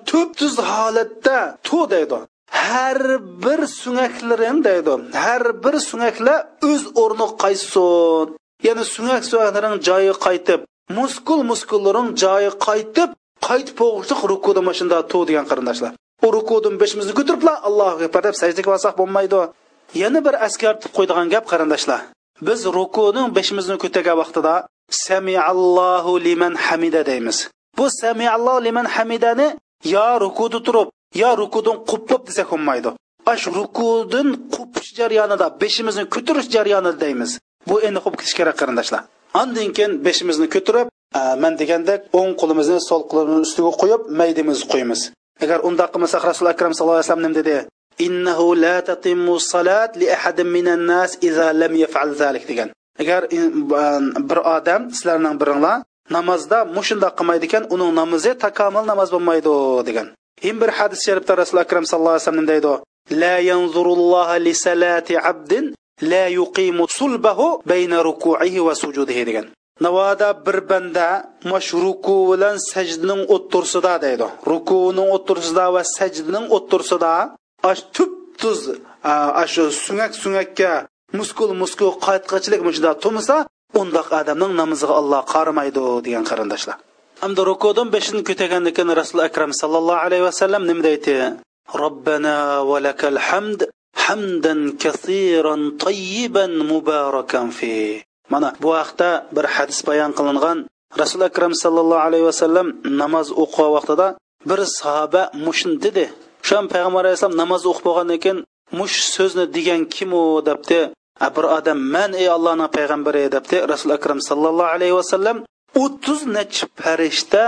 B: tub tuz holatda tu deydi. Har bir sungaklaring deydi. Har bir sungaklar o'z o'rni qaysin. Ya'ni suyak suyaklaring joyi qaytib muskul muskullaring joyi qaytib qaytib o'g'ishliq rukuda mashunda tu degan qarindoshlar. U rukudan beshimizni ko'tiriblar allohu akbar deb sajdaga borsak bo'lmaydi. Yana bir askartib qo'ydigan gap qarindoshlar. Biz rukuning beshimizni ko'targan vaqtida samiallohu liman hamida deymiz. Bu samiallohu liman hamidani yo rukuda turib yo rukudan qupib desak bo'lmaydi. Ash rukudan qupish jarayonida beshimizni ko'tarish jarayonida deymiz. Bu endi xo'p ketish kerak qarindoshlar. Andan keyin beshimizni ko'tarib man degandek o'ng qo'limizni so'l qo'limizni ustiga qo'yib maydimizni qo'yamiz. Agar undoq qilmasak rasul akram sallallohu alayhi vasallam nima dedi? Innahu la tatimmu salat li ahadin minan nas idza lam yaf'al zalik degan. Agar e, bir odam sizlarning biringlar namozda mushundoq qilmaydi ekan uning namozi takomil namoz bo'lmaydi degan. Yin bir hadis sharifda rasul akram sallallohu alayhi vasallam deydi la yanzurulloha li salati abdin la yuqimu sulbahu bayna ruku'ihi va sujudihi degan navoda bir banda mash ruku bilan sajdaning o'ttirsida deydi rukuning o'ttirsida va sajdaning o'ttirsida ash tup tuz ashu sungak sungakka muskul muskul qaytqichilik mushda tumsa undoq odamning namoziga alloh qaramaydi degan qarindoshlar hamda rukudan beshini ko'targandan keyin rasul akram sallallohu alayhi vasallam nima deydi robbana va lakal hamd hamdan kasiran tayyiban mubarakan fi. Mana bu haqda bir hadis bayon qilingan. Rasul akram sallallohu alayhi vasallam namoz o'qigan vaqtida bir sahoba mushin dedi. Shu payg'ambar alayhissalom namoz o'qib bo'lgandan keyin mush so'zni degan kim u debdi. Bir odam man ey allohning payg'ambari debdi rasul akram sallallohu alayhi vasallam. O'ttiz nechi farishta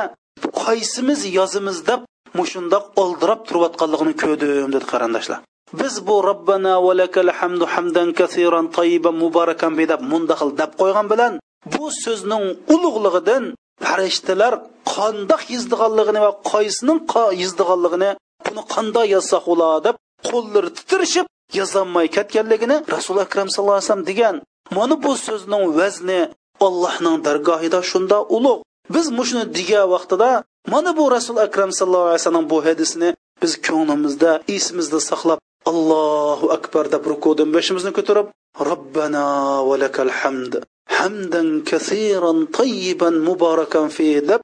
B: qaysimiz yozimiz deb mushundoq oldirab turayotganligini ko'rdim dedi qarindoshlar. Biz bu robbana va lakal hamdu hamdan kasiran tayyiban mubarakan deb mundaqil deb qo'ygan bilan bu so'zning ulug'lig'idan farishtalar qandoq yizdiganligini va qaysining yizdiganligini buni qanday yozsa ular deb qo'llari titrishib yozolmay ketganligini rasul akram sallallohu alayhi vasallam degan mana bu so'zning vazni allohning dargohida shunda ulug' biz mushuni degan vaqtida mana bu rasul akram sallallohu alayhi vasallam bu hadisni biz ko'nglimizda esimizda saqlab allohu akbar deb rukudan boshimizni ko'tarib robbana valakal hamd hamdan kasiran tayyiban muborakan fi deb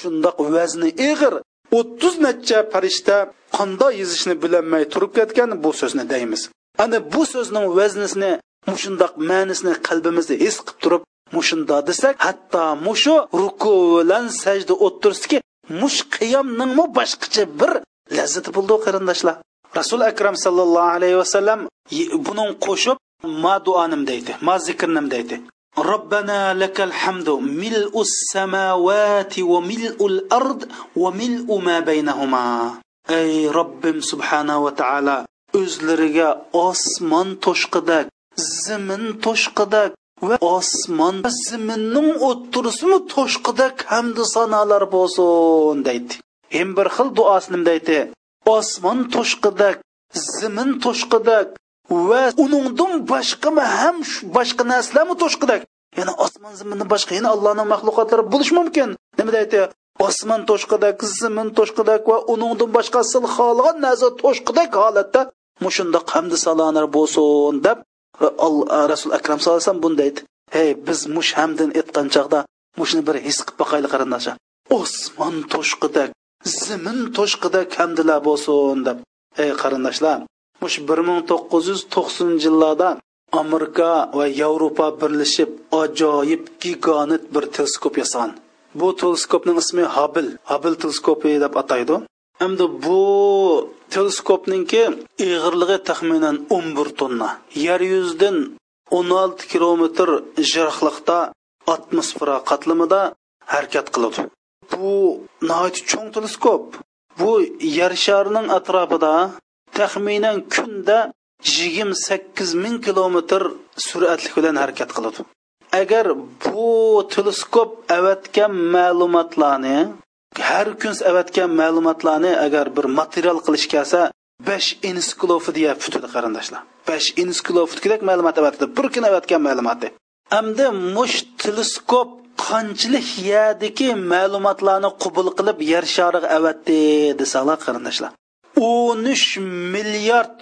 B: shundoq vazni ig'ir o'ttiz necha farishta qanday yozishni bilolmay turib ketgan bu so'zni deymiz. Ana bu so'zning vaznisini mushundoq ma'nisini qalbimizda his qilib turib mushunda desak hatto mushu ruku bilan sajda o'ttirsidiki mush qiyomningmi boshqacha bir lazzati bo'ldi qarindoshlar. rasul akram sallallohu alayhi vasallam buning qo'shib ma duonim deydi ma zikrnim deydi. Robbana lakal hamdu mil'us samawati va mil'ul ard va mil'u ma baynahuma. Ey robbim subhanahu va taala o'zlariga osmon to'shqidak zimin to'shqidak va osmon ziminning o'ttirisimi to'shqidak hamdu sanolar bo'lsin deydi. Hem bir xil duosini deydi. Osmon to'shqidak zimin to'shqidak va uningdan boshqami ham boshqa narsalarmi to'shqidak ya'ni osmon zimindan boshqa yana allohning maxluqotlari bo'lishi mumkin. Nima deydi osmon to'shqidak zimin to'shqidak va uningdan boshqa sil xohlagan narsa to'shqidak holatda mushundoq hamdi salonar bo'lsin deb rasul akram sallallohu alayhi vasallam bunday hey biz mush hamdin aytgan chog'da mushni bir his qilib boqaylik qarindoshlar osmon to'shqidak zimin to'shqida kamdilar bo'lsin deb. Ey qarindoshlar mush bir ming to'qqiz yuz to'qsoninchi yillarda amerika va yevropa birlashib ajoyib giganit bir teleskop yasagan bu teleskopning ismi habil habil teleskopi deb ataydi. Hamda bu teleskopninki ig'irligi taxminan 11 tonna. Yer yuzidan 16 kilometr jiroqliqda atmosfera qatlamida harakat qiladi. Bu nihoyat cho'ng teleskop. Bu yer sharining atrofida taxminan kunda 28 ming kilometr suratlik bilan harakat qiladi. Agar bu teleskop avatgan ma'lumotlarni har kun avatgan ma'lumotlarni agar bir material qilish kelsa besh ensiklopediya futidi qarindoshlar. Besh ensiklopediyalik ma'lumot avatdi bir kun avatgan ma'lumoti hamda mush teleskop qanchalik yerdagi ma'lumotlarni qabul qilib yer shariga avatdi desalar qarindoshlar. O'n uch milliard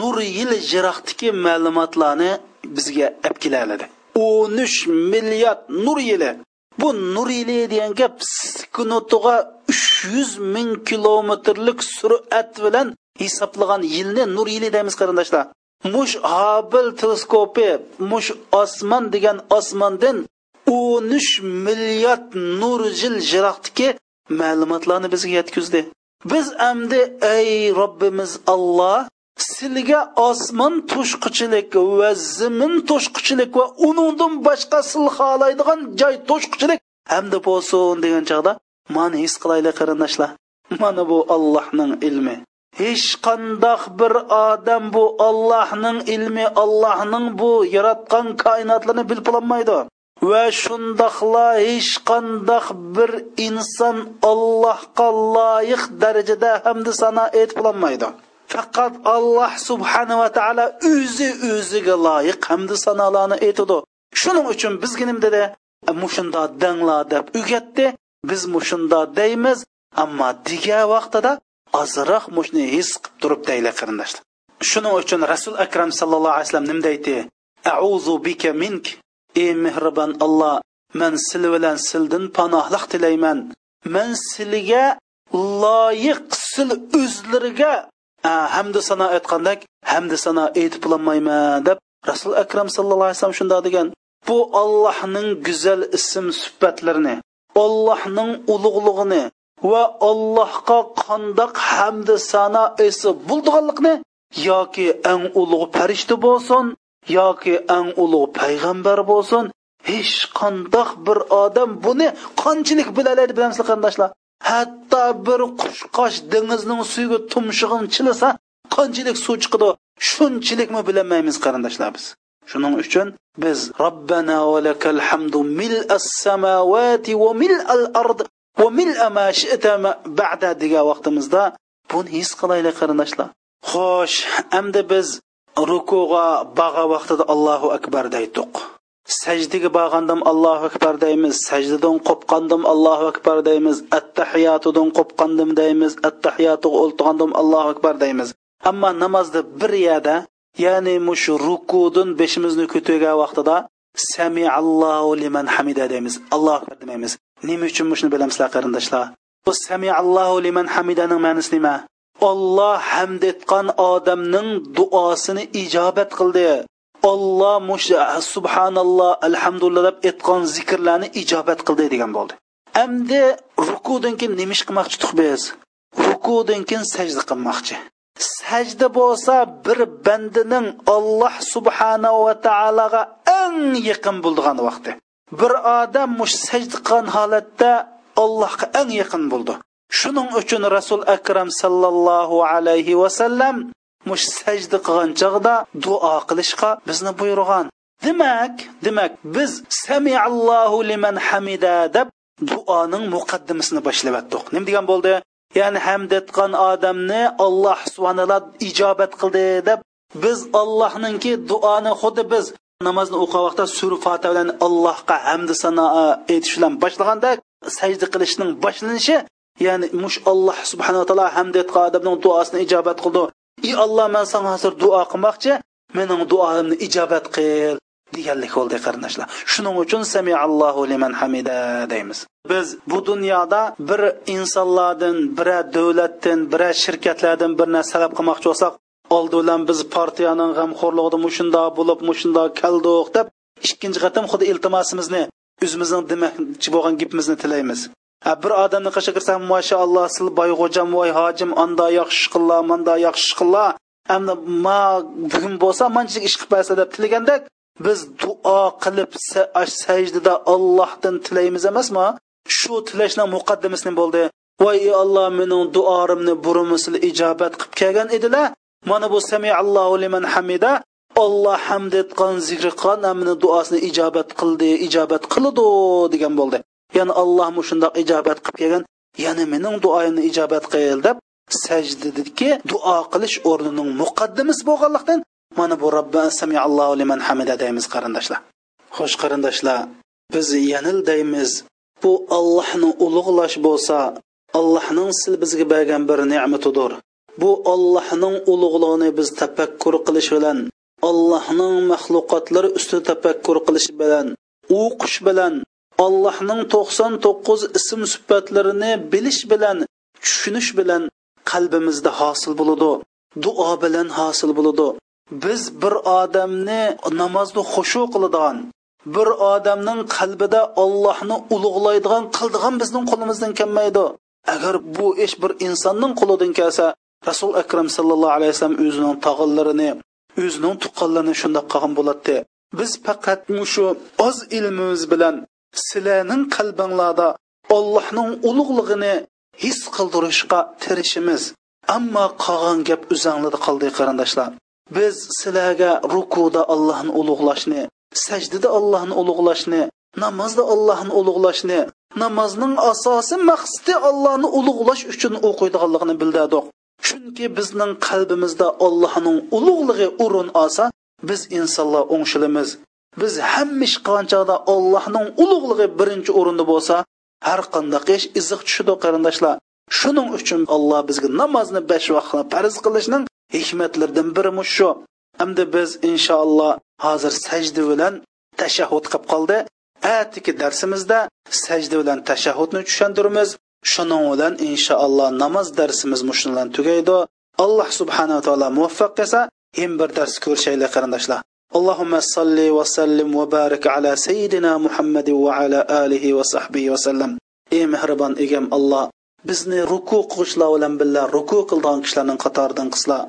B: nur yil jiroqdagi ma'lumotlarni bizga olib keladi o'n uch milliard nur yili. Bu nur yili degan gap sekundiga uch yuz ming kilometrlik surat bilan hisoblagan yilni nur yili deymiz qarindoshlar. Mush habil teleskopi mush osmon degan osmondan o'n uch milliard nur yil jiroqdagi ma'lumotlarni bizga yetkazdi. Biz endi ey robbimiz alloh sizga osmon to'shqichilik va zimin to'shqichilik va uningdan boshqa sil xohlaydigan joy to'shqichilik hamda bo'lsin degan chog'da mani his qilaylik qarindoshlar. Mana bu ollohning ilmi. Hech qandoq bir odam bu ollohning ilmi ollohning bu yaratgan koinotlarni bilib bo'lolmaydi va shundoqla hech qandoq bir inson allohga loyiq darajada hamd sano aytib faqat alloh subhanava taolo o'zi o'ziga loyiq hamda sanolarni aytadi shuning uchun bizga nima dedi e, mushunda danglar deb o'rgatdi biz mushunda deymiz ammo degan vaqtida ozroq mushni his qilib turib deyli qarindoshlar. Shuning uchun rasul akram sallallohu alayhi vasallam nima deydi? Auzu bika mink. Ey mehribon alloh man sil bilan sildan panohlik tilayman. Man silga loyiq sil o'zlariga hamda sano aytgandek hamda sano aytib deb rasul akram sallallohu alayhi vasallam shunday degan. Bu ollohning go'zal ism sifatlarini ollohning ulug'lig'ini va allohga qandoq hamda sano esi bo'ldiganlikni yoki eng ulug' farishta bo'lsin yoki eng ulug' payg'ambar bo'lsin hech qandoq bir odam buni qanchalik bilalaydi bilamizlar qarindoshlar? Hatto bir qushqosh dengizning suyiga tumshug'in chilasa qanchalik suv chiqadi shunchalikmi bilolmaymiz qarindoshlar biz. Shuning uchun biz robbana va lakal hamdu mil as samawati va mil al ard va mil ma shi'ta ba'da. degan vaqtimizda buni his qilaylik qarindoshlar. Xo'sh endi biz rukuga bag'a vaqtida allohu akbar deydiq sajdaga borgandim allohu akbar deymiz sajdadan qopqandim allohu akbar deymiz attahiyotidan qopqandim deymiz attahiyotiga o'ltirgandim allohu akbar deymiz. Ammo namozda bir yerda ya'ni mush rukudan beshimizni ko'targan vaqtida samiallohu liman hamida deymiz allohu akbar demaymiz. Nima uchun shuni bilamizlar qarindoshlar? Bu sami allohu liman hamidaning ma'nosi nima? Olloh hamd etgan odamning duosini ijobat qildi. Olloh mush subhanalloh alhamdulillah deb aytgan zikrlarni ijobat qildi degan bo'ldi. Endi rukudan keyin nima ish qilmoqchi tuq biz rukudan keyin sajda qilmoqchi. Sajda bo'lsa bir bandining olloh subhanahu va taologa eng yaqin bo'lgan vaqti. Bir odam mush sajda qilgan holatda allohga eng yaqin bo'ldi. Shuning uchun rasul akram sallallohu alayhi vasallam mush sajda qilgan chog'da duo qilishga bizni buyurgan. Demak demak biz samiallohu liman hamida deb duoning muqaddimasini boshlayotdik nima degan bo'ldi? Ya'ni hamd etgan odamni alloh subhanalloh ijobat qildi deb biz ollohninki duoni xuddi biz namozni o'qigan vaqtda sura fotiha bilan allohga hamdi sano e, aytish bilan boshlagandak sajda qilishning boshlanishi ya'ni mush alloh subhanaa taolo hamd etgan odamning duosini ijobat qildi. Ey alloh man sanga hozir duo qilmoqchi mening duoimni ijobat qil deganlik bo'ldi qarindoshlar. Shuning uchun samiallohu liman hamida deymiz. Biz bu dunyoda bir insonlardan bira davlatdan bira shirkatlardan bir narsa talab qilmoqchi bo'lsak oldi bilan biz partiyaning g'amxo'rligida mushunda bo'lib mushunda keldik deb ikkinchi qatam xuddi iltimosimizni o'zimizning demoqchi bo'lgan gapimizni tilaymiz. Bir odamni qishiga kirsam mashaalloh sil boyg'o'jam voy hojim anda yaxshi qillar manda yaxshi qillar endi ma bugun bo'lsa manchalik ish qilib bersa deb tilagandek biz duo qilib sajdada ollohdan tilaymiz emasmi? Shu tilashni muqaddimasini bo'ldi? Voy ey olloh mening duorimni burumisil ijobat qilib kelgan edilar. Mana bu samiallohu liman hamida olloh hamd etgan zikri qilgan meni duosini ijobat qildi ijobat qildi degan bo'ldi. Ya'ni alloh shundoq ijobat qilib kelgan yana mening duoyimni ijobat qil deb sajdadagi duo qilish o'rnining muqaddimasi bo'lganlikdan mana bu robbi samiallohu liman hamida deymiz qarindoshlar. Xo'sh qarindoshlar biz yanil deymiz bu allohni ulug'lash bo'lsa allohning sil bizga bergan bir ne'matidir. Bu ollohning ulug'lig'ini biz tafakkur qilish bilan allohning maxluqotlari ustida tafakkur qilish bilan u qush bilan allohning to'qson to'qqiz ism sifatlarini bilish bilan tushunish bilan qalbimizda hosil bo'ladi. Duo bilan hosil bo'ladi. Biz bir odamni namozni xushu qiladigan bir odamning qalbida ollohni ulug'laydigan qildigan bizning qo'limizdan kelmaydi. Agar bu ish bir insonning qo'lidan kelsa rasul akram sallallohu alayhi vasallam o'zining tog'inlarini o'zining tuqqanlarini shundoq qilgan bo'ladi biz faqat shu oz ilmimiz bilan sizlarning qalbinglarda ollohning ulug'lig'ini his qildirishga tirishimiz. Ammo qolgan gap o'zanglada qoldi qarindoshlar. Biz sizlarga rukuda allohni ulug'lashni sajdada allohni ulug'lashni namozda allohni ulug'lashni namozning asosi maqsadi allohni ulug'lash uchun o'qiydiganligini bildirdik. Chunki bizning qalbimizda allohning ulug'lig'i o'rin olsa biz insonlar o'ngshilimiz. Biz hamma ish qilgan chog'da allohning ulug'lig'i birinchi o'rinda bo'lsa har qanday ish iziq tushidi qarindoshlar. Shuning uchun alloh bizga namozni besh vaqtni farz qilishning hikmatlaridan biri shu. Hamda biz inshaalloh hozir sajda bilan tashahhud qilib qoldi. Atiki darsimizda sajda bilan tashahhudni tushuntiramiz. Shuning bilan inshaalloh namoz darsimiz mushundan tugaydi. Alloh subhanava taolo muvaffaq qilsa ham bir dars ko'rishaylik qarindoshlar. اللهم صل وسلم وبارك على سيدنا محمد وعلى آله وصحبه وسلم ey mehribon egam alloh bizni ruku qilishlar bilan birga ruku qilgan kishilarning qatoridan qilslar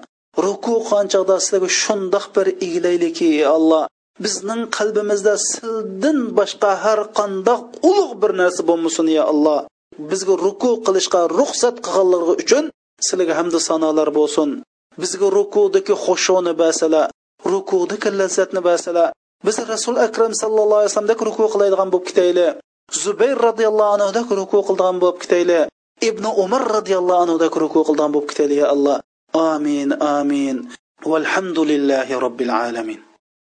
B: ruku qanchaqda sizlarga shundoq bir eglaylikki alloh bizning qalbimizda sildin boshqa har qandoq ulug' bir narsa bo'lmasin ya alloh bizga ruku qilishga ruxsat qilganligi uchun sizlarga hamda sanolar bo'lsin bizga rukudagi xushuni basala rukudagi lazzatni basala biz rasul akram sallallohu alayhi vasallamdek ruku qiladigan bo'lib ketaylik zubayr roziyallohu anhudek ruku qildigan bo'lib ketaylik ibn umar roziyallohu anhudek ruku qildigan bo'lib ketaylik ya alloh amin amin valhamdulillahi robbil alamin